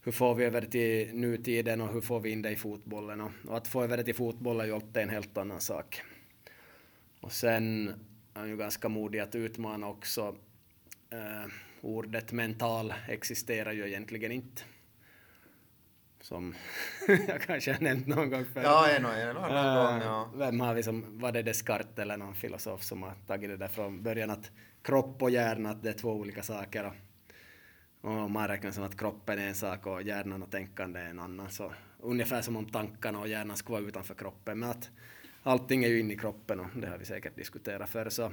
hur får vi över det till nutiden och hur får vi in det i fotbollen? Och, och att få över det till fotbollen är ju alltid en helt annan sak. Och sen är han ju ganska modig att utmana också. Uh, ordet mental existerar ju egentligen inte som jag kanske har nämnt någon gång förr. Ja, en och en och någon gång, ja. Vem har vi som, var det Descartes eller någon filosof som har tagit det där från början att kropp och hjärna, att det är två olika saker och, och man räknar som att kroppen är en sak och hjärnan och tänkande är en annan. Så ungefär som om tankarna och hjärnan skulle vara utanför kroppen, men att allting är ju inne i kroppen och det har vi säkert diskuterat förr. Så,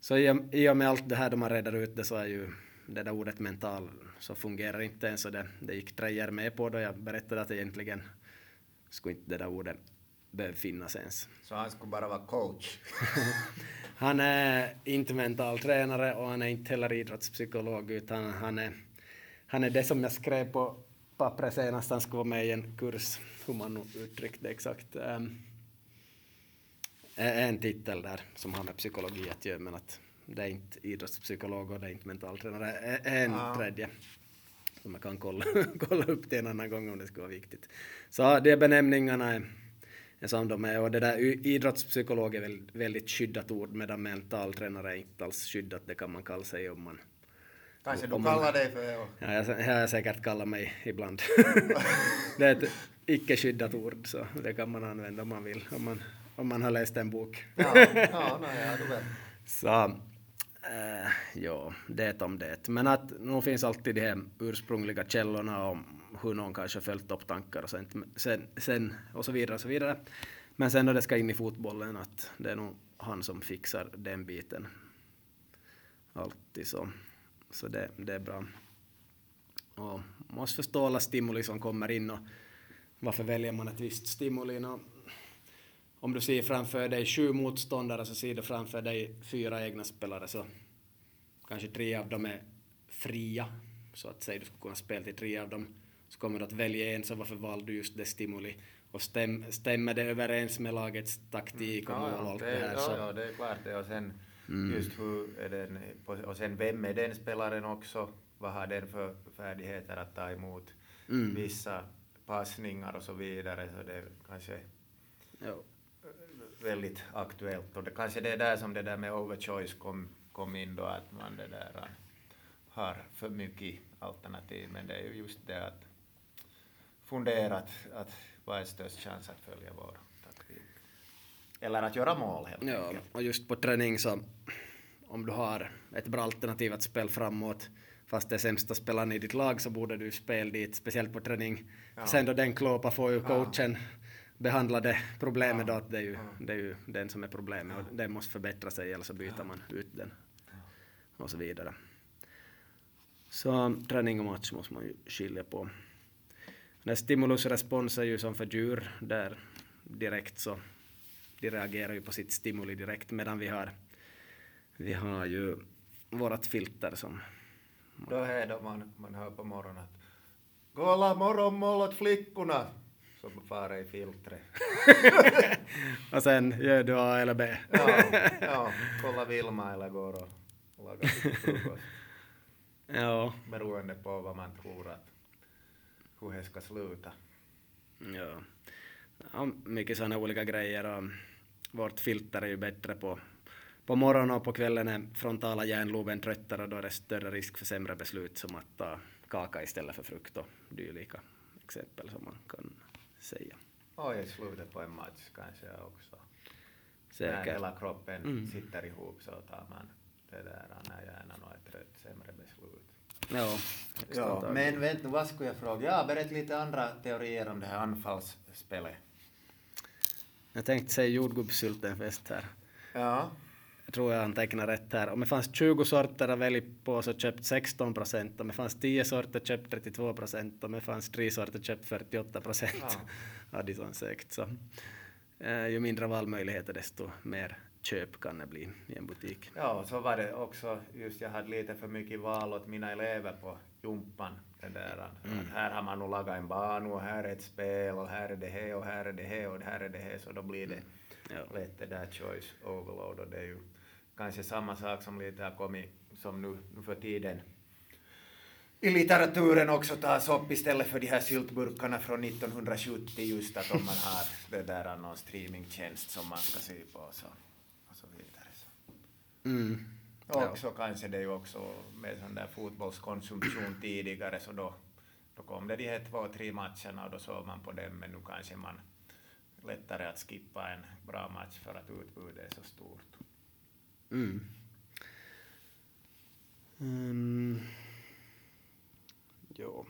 så i och med allt det här då man reder ut det så är ju det där ordet mental så fungerar inte ens och det, det gick Trejer med på då jag berättade att egentligen skulle inte det där ordet behöva finnas ens. Så han skulle bara vara coach? han är inte mental tränare och han är inte heller idrottspsykolog utan han är, han är det som jag skrev på pappret senast, han skulle vara med i en kurs, hur man nu uttryckte det exakt. Um, en titel där som har med psykologi att göra men att det är inte idrottspsykolog och det är inte mentaltränare, en ah. tredje som jag kan kolla, kolla upp till en annan gång om det skulle vara viktigt. Så de benämningarna är, är som de är och det där idrottspsykolog är väldigt, väldigt skyddat ord medan mentaltränare är inte alls skyddat, det kan man kalla sig om man Kanske du kallar dig för det? Ja, jag, jag har säkert kallat mig ibland. det är ett icke skyddat ord så det kan man använda om man vill, om man, om man har läst en bok. ja, ja, nej, ja, du vet. Så, Äh, ja, det om det. Men att nu finns alltid de här ursprungliga källorna om hur någon kanske följt upp tankar och sen, sen, sen och så vidare och så vidare. Men sen när det ska in i fotbollen att det är nog han som fixar den biten. Alltid så. Så det, det är bra. Och måste förstå alla stimuli som kommer in och varför väljer man ett visst stimuli. Och om du ser framför dig sju motståndare så ser du framför dig fyra egna spelare så kanske tre av dem är fria, så att säga du skulle kunna spela till tre av dem, så kommer du att välja en, så varför valde du just det stimuli? Och stäm, stämmer det överens med lagets taktik och mål och allt det, här? Så. Ja, det är klart det. Och sen mm. just hur är den, och sen vem är den spelaren också? Vad har den för färdigheter att ta emot mm. vissa passningar och så vidare, så det kanske jo. Väldigt aktuellt. Och det kanske det är där som det där med overchoice kom, kom in då, att man det där äh, har för mycket alternativ, men det är ju just det att fundera att, att vad är störst chans att följa vår taktik? Eller att göra mål helt ja, enkelt. och just på träning så om du har ett bra alternativ att spela framåt fast det är sämsta spelaren i ditt lag så borde du spela dit, speciellt på träning. Ja. Sen då den klåpa får ju coachen ja. Behandla det problemet ja. då att det är, ju, det är ju den som är problemet och den måste förbättra sig eller så byter man ut den och så vidare. Så träning och match måste man ju skilja på. Den stimulusrespons är ju som för djur där direkt så de reagerar ju på sitt stimuli direkt medan vi har vi har ju vårat filter som då är det man, man hör på morgonen att Kolla morgonmål åt flickorna som far i filtret. och sen gör du A eller B. ja, ja, kolla Vilma eller går och lagar frukost. Ja. Beroende på vad man tror att hur det ska sluta. Ja. ja mycket sådana olika grejer och vårt filter är ju bättre på på morgonen och på kvällen är frontala hjärnloben tröttare och då är det större risk för sämre beslut som att ta kaka istället för frukt och dylika exempel som man kan säga. Och i slutet på en match kanske också. Säkert. När hela kroppen mm. sitter ihop så tar man det där när hjärnan är trött, sämre beslut. Ja, ja men vänta, vad skulle jag fråga? Ja, berätta lite andra teorier om det här anfallsspelet. Jag tänkte säga jordgubbssyltenfest här. Ja tror jag antecknar rätt här. Om det fanns 20 sorter att välja på så köpt 16 procent. Om det fanns 10 sorter köpt 32 procent. Om det fanns 3 sorter köpt 48 procent. Ja. Addison sagt. Så, eh, ju mindre valmöjligheter desto mer köp kan det bli i en butik. Ja, så var det också. Just jag hade lite för mycket val åt mina elever på jumpan. Där, mm. här har man nog lagat en bana och här är ett spel och här är det här och här är det här och här är det här så då blir det mm. ja. lätt det där choice overload och det är ju kanske samma sak som lite har kommit som nu, nu för tiden i litteraturen också tas upp istället för de här syltburkarna från 1970 just att om man har det där någon streamingtjänst som man ska se på så, och så vidare. Så. Mm. Och ja. så kanske det ju också med sån där fotbollskonsumtion tidigare så då, då kom det de här två, tre matcherna och då såg man på dem men nu kanske man lättare att skippa en bra match för att utbudet är så stort. Mm. Ehm. Um, jo.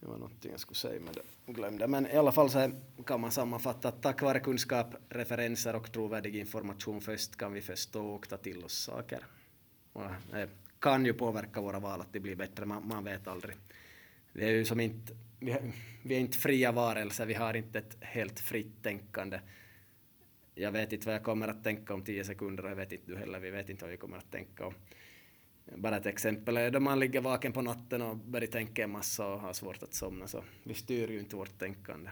Det var någonting jag skulle säga men det glömde. Men i alla fall så kan man sammanfatta att tack vare kunskap, referenser och trovärdig information först kan vi förstå och ta till oss saker. Och det kan ju påverka våra val att det blir bättre, man, man vet aldrig. Vi är ju som inte, vi är, vi är inte fria varelser, vi har inte ett helt fritt tänkande jag vet inte vad jag kommer att tänka om tio sekunder och jag vet inte du heller, vi vet inte vad vi kommer att tänka om. Bara ett exempel är då man ligger vaken på natten och börjar tänka en massa och har svårt att somna så vi styr ju inte vårt tänkande.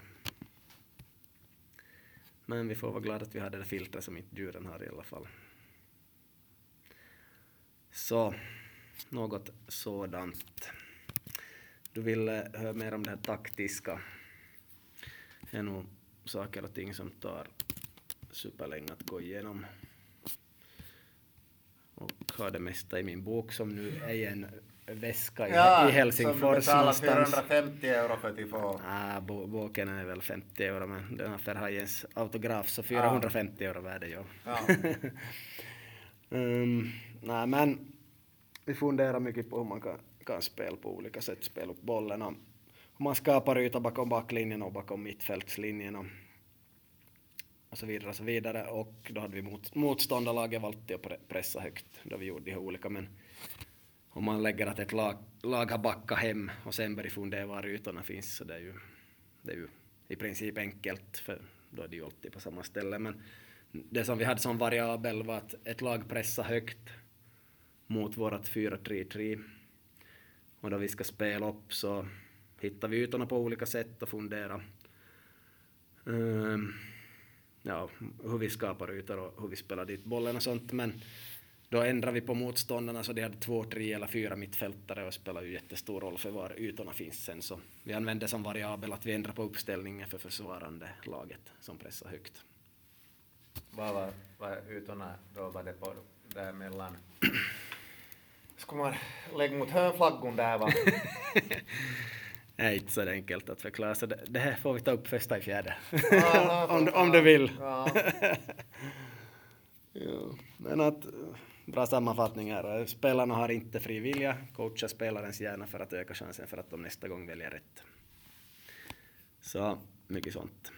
Men vi får vara glada att vi har det där filtret som inte djuren har i alla fall. Så, något sådant. Du ville höra mer om det här taktiska. Det är nog saker och ting som tar superlänge att gå igenom. Och har det mesta i min bok som nu är i en väska ja, i Helsingfors som du 450 euro för att få. Ah, bo boken är väl 50 euro men den har Ferhajens autograf så 450 ja. euro värde ja. ja. um, nej men vi funderar mycket på hur man kan, kan spela på olika sätt, spela upp bollen och hur man skapar yta bakom backlinjen och bakom mittfältslinjen och och så vidare och så vidare och då hade vi mot, motståndarlaget valt att pressa högt då vi gjorde de här olika men om man lägger att ett lag, lag har backat hem och sen börjar fundera var ytorna finns så det är ju, det är ju i princip enkelt för då är det ju alltid på samma ställe. Men det som vi hade som variabel var att ett lag pressar högt mot vårt 4-3-3. Och då vi ska spela upp så hittar vi ytorna på olika sätt och funderar. um, ja, hur vi skapar ytor och hur vi spelar dit bollen och sånt. Men då ändrar vi på motståndarna så de hade två, tre eller fyra mittfältare och spelar ju jättestor roll för var ytorna finns sen. Så vi använder som variabel att vi ändrar på uppställningen för försvarande laget som pressar högt. Vad var, var ytorna då var det på där mellan Ska man lägga mot hörnflaggon där va? är inte så enkelt att förklara, så det, det här får vi ta upp första i fjärde. om, om du vill. Ja. men att, bra sammanfattning här. Spelarna har inte fri vilja, coacha spelarens hjärna för att öka chansen för att de nästa gång väljer rätt. Så mycket sånt.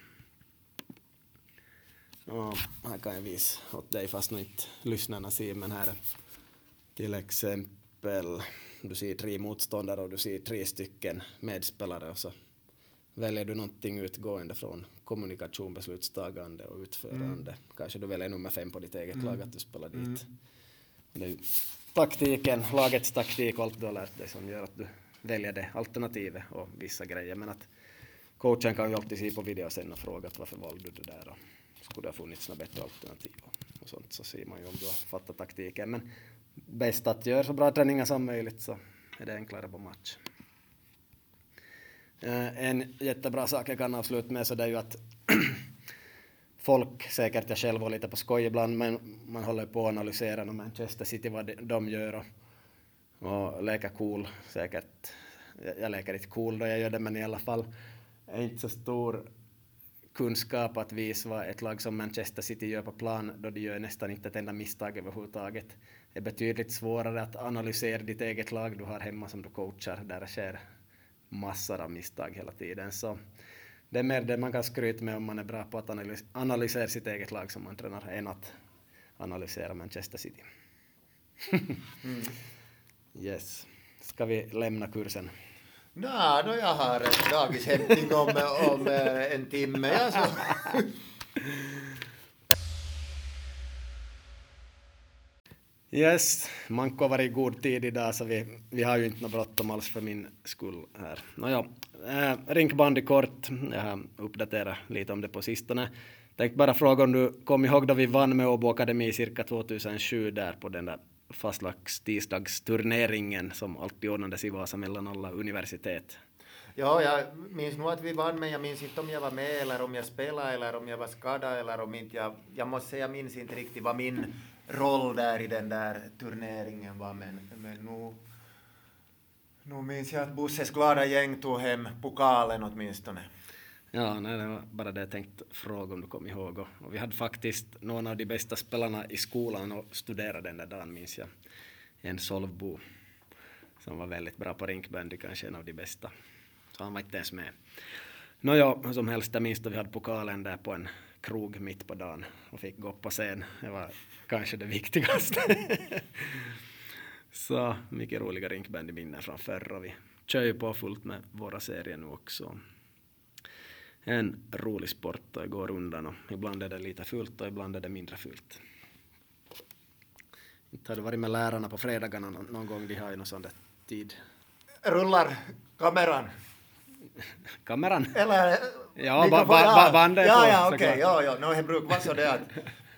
Ja, här kan jag visa åt dig fast nu inte lyssnarna ser, men här till exempel du ser tre motståndare och du ser tre stycken medspelare och så väljer du någonting utgående från kommunikation, beslutstagande och utförande. Mm. Kanske du väljer nummer fem på ditt eget mm. lag att du spelar dit. Mm. Är ju taktiken, lagets taktik och allt du har lärt dig som gör att du väljer det alternativet och vissa grejer. Men att coachen kan ju alltid se på video sen och fråga varför valde du det där och skulle det ha funnits några bättre alternativ och sånt så ser man ju om du har fattat taktiken. Men bäst att göra så bra träningar som möjligt så är det enklare på match. Eh, en jättebra sak jag kan avsluta med så det är ju att folk, säkert jag själv var lite på skoj ibland, men man håller på att analysera Manchester City vad de gör och, och leker cool säkert. Jag leker inte cool då jag gör det, men i alla fall är inte så stor kunskap att visa vad ett lag som Manchester City gör på plan då de gör nästan inte ett enda misstag överhuvudtaget. Är betydligt svårare att analysera ditt eget lag du har hemma som du coachar där det sker massor av misstag hela tiden. Så det är mer det man kan skryta med om man är bra på att analysera sitt eget lag som man tränar än att analysera Manchester City. mm. Yes. Ska vi lämna kursen? Nej, no, jag har dagishämtning om, om eh, en timme. Alltså. Yes, Manko har varit i god tid idag så vi, vi har ju inte något bråttom alls för min skull här. Nåja, eh, äh, rinkbandy kort, eh, jag har uppdaterat lite om det på sistone. Tänkte bara fråga om du kom ihåg då vi vann med Åbo Akademi cirka 2007 där på den där fastlagstisdagsturneringen som alltid ordnades i Vasa mellan alla universitet. Ja, jag minns nog att vi vann, men jag minns inte om jag var med eller om jag spelade eller om jag var skadad eller om inte jag... Jag måste säga, jag minns inte riktigt vad min roll där i den där turneringen var, men, men nu... Nu minns jag att Busses glada gäng tog hem pokalen åtminstone. Ja, nej, det var bara det jag tänkte fråga om du kom ihåg. Och, och vi hade faktiskt någon av de bästa spelarna i skolan och studerade den där dagen, minns jag. En Solvbo som var väldigt bra på rinkbandy, kanske en av de bästa. Så han var inte ens med. Nåja, hur som helst, jag minns då vi hade pokalen där på en krog mitt på dagen och fick gå på scen. Det var kanske det viktigaste. Så mycket roliga rinkbandyminnen från förr och vi kör ju på fullt med våra serier nu också en rolig sport och går undan och ibland är det lite fult och ibland är det mindre fult. Inte har du varit med lärarna på fredagarna någon, gång, de har ju någon sån där tid. Rullar kameran? kameran? Eller ja, ba, ba, ba, bandet Ja, ja, okej, okay, ja, ja. No, det brukar vara så det att,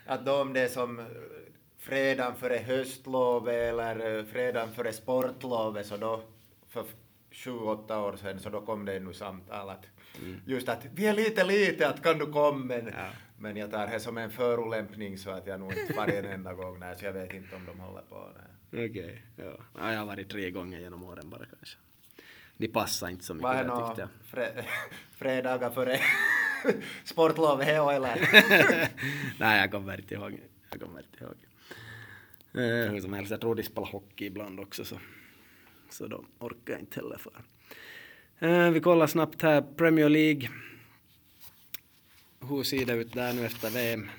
att de det som fredagen före höstlovet eller fredagen före sportlovet så då för sju, åtta år sedan så då kom det nu samtal att Mm. Just att vi är lite lite, att kan du komma? Men, ja. men jag tar det som en förolämpning så att jag nog inte far en enda gång nej, så jag vet inte om de håller på. Okej, okay, ja. ja. Jag har varit tre gånger genom åren bara kanske. De passar inte så mycket där tyckte jag. Fre fredagar före sportlov eller? nej, jag kommer inte ihåg. Jag kommer inte ihåg. Eh, hur som helst, jag tror de spelar hockey ibland också så, så då orkar jag inte heller för. Eh, vi kollar snabbt här, Premier League. Hur ser det ut där nu efter VM?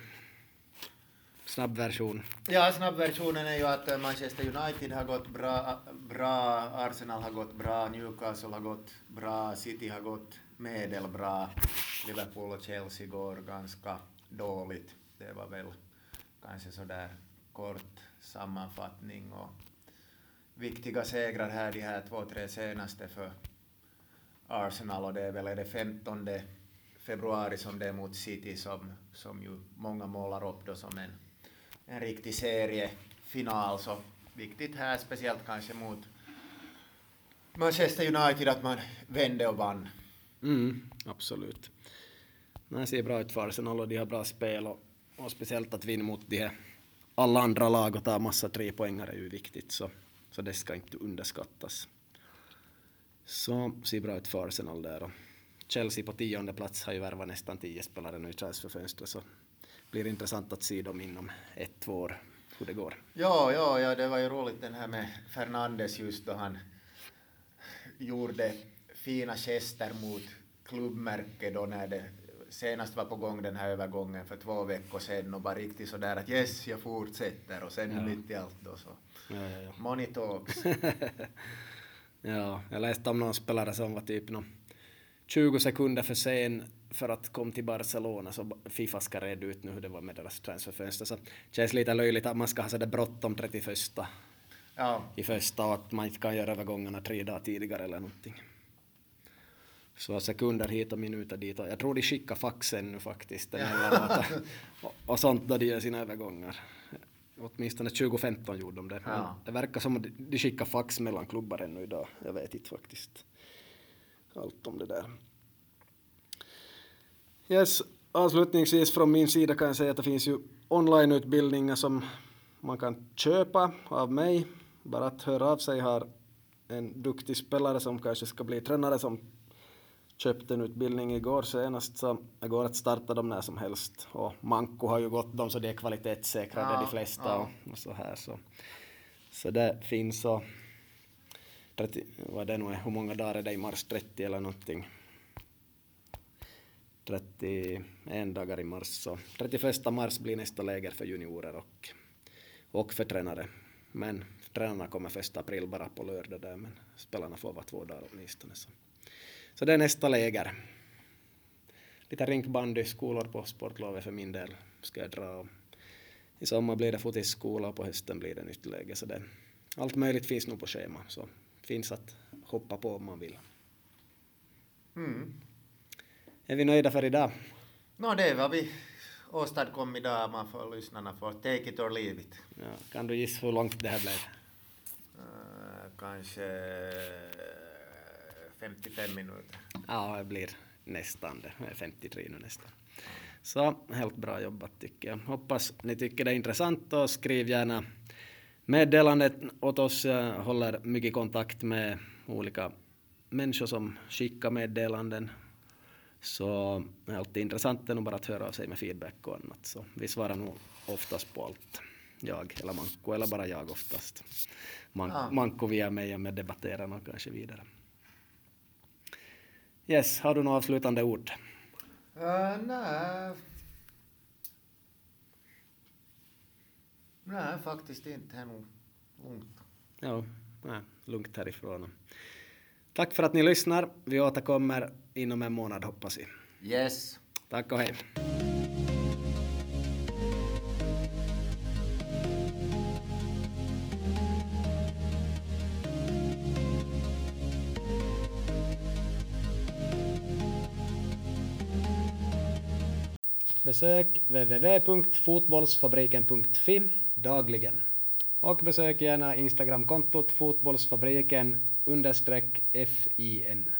Snabbversion. Ja, snabbversionen är ju att eh, Manchester United har gått bra, bra, Arsenal har gått bra, Newcastle har gått bra, City har gått medelbra. Liverpool och Chelsea går ganska dåligt. Det var väl kanske sådär kort sammanfattning och viktiga segrar här, de här två, tre senaste för Arsenal och det är väl är det 15 februari som det är mot City som, som ju många målar upp då som en, en riktig seriefinal. Så viktigt här, speciellt kanske mot Manchester United att man vände och vann. Mm, absolut. Det ser bra ut för Arsenal och de har bra spel och, och speciellt att vinna mot de här alla andra lag och ta massa tre poängar är ju viktigt så, så det ska inte underskattas. Så ser bra ut för Arsenal där och Chelsea på tionde plats har ju värvat nästan tio spelare nu i transferfönstret så blir intressant att se dem inom ett, två år hur det går. Ja, ja, ja, det var ju roligt den här med Fernandes just då han gjorde fina gester mot klubbmärke då när det senast var på gång den här övergången för två veckor sedan och bara riktigt sådär att yes, jag fortsätter och sen ja. mitt i allt då så. Ja, ja, ja. Money talks. ja, jag läste om någon spelare som var typ någon 20 sekunder för sen för att komma till Barcelona så Fifa ska reda ut nu hur det var med deras transferfönster så känns lite löjligt att man ska ha sådär bråttom 31 ja. i första och att man inte kan göra övergångarna tre dagar tidigare eller någonting. Så sekunder hit och minuter dit och jag tror de skickar faxen nu faktiskt emellanåt och, och sånt då de gör sina övergångar. Åtminstone 2015 gjorde de det. Ja. Det verkar som att de skickar fax mellan klubbar ännu idag. Jag vet inte faktiskt allt om det där. Yes, avslutningsvis från min sida kan jag säga att det finns ju onlineutbildningar som man kan köpa av mig. Bara att höra av sig har en duktig spelare som kanske ska bli tränare som köpte en utbildning igår senast så det går att starta dem när som helst. Och Manko har ju gått dem så det är kvalitetssäkrade ja, de flesta ja. och, och, så här så. Så det finns och 30, vad det nu är, hur många dagar är det i mars, 30 eller någonting. 31 dagar i mars, så 31 mars blir nästa läger för juniorer och, och för tränare. Men tränarna kommer första april bara på lördag där, men spelarna får vara två dagar åtminstone. Så. så det är nästa läger. Lite rinkbandy, skolor på sportlovet för min del ska jag dra. I sommar blir det fotisskola och på hösten blir det nytt läge. Så det, allt möjligt finns nog på schema. Så finns att hoppa på om man vill. Mm. Är vi nöjda för idag? Nå, no, det är vad vi åstadkom idag. Man får, lyssnarna får take it or leave it. Ja, kan du gissa hur långt det här blev? Uh, kanske 55 minuter. Ja, det blir nästan det. 53 nu nästan. Så helt bra jobbat tycker jag. Hoppas ni tycker det är intressant och skriv gärna meddelandet åt oss. Jag håller mycket kontakt med olika människor som skickar meddelanden. Så det är alltid intressant att bara att höra av sig med feedback och annat. Så vi svarar nog oftast på allt. Jag eller Manko, eller bara jag oftast. Man, ja. Manko via mig med debatterar och kanske vidare. Yes, har du några avslutande ord? Uh, nej. Nej, faktiskt inte. Det är nog lugnt. Ja, nej, lugnt härifrån. Tack för att ni lyssnar. Vi återkommer inom en månad hoppas vi. Yes. Tack och hej. Besök www.fotbollsfabriken.fi dagligen. Och besök gärna Instagramkontot fotbollsfabriken understreck FIN.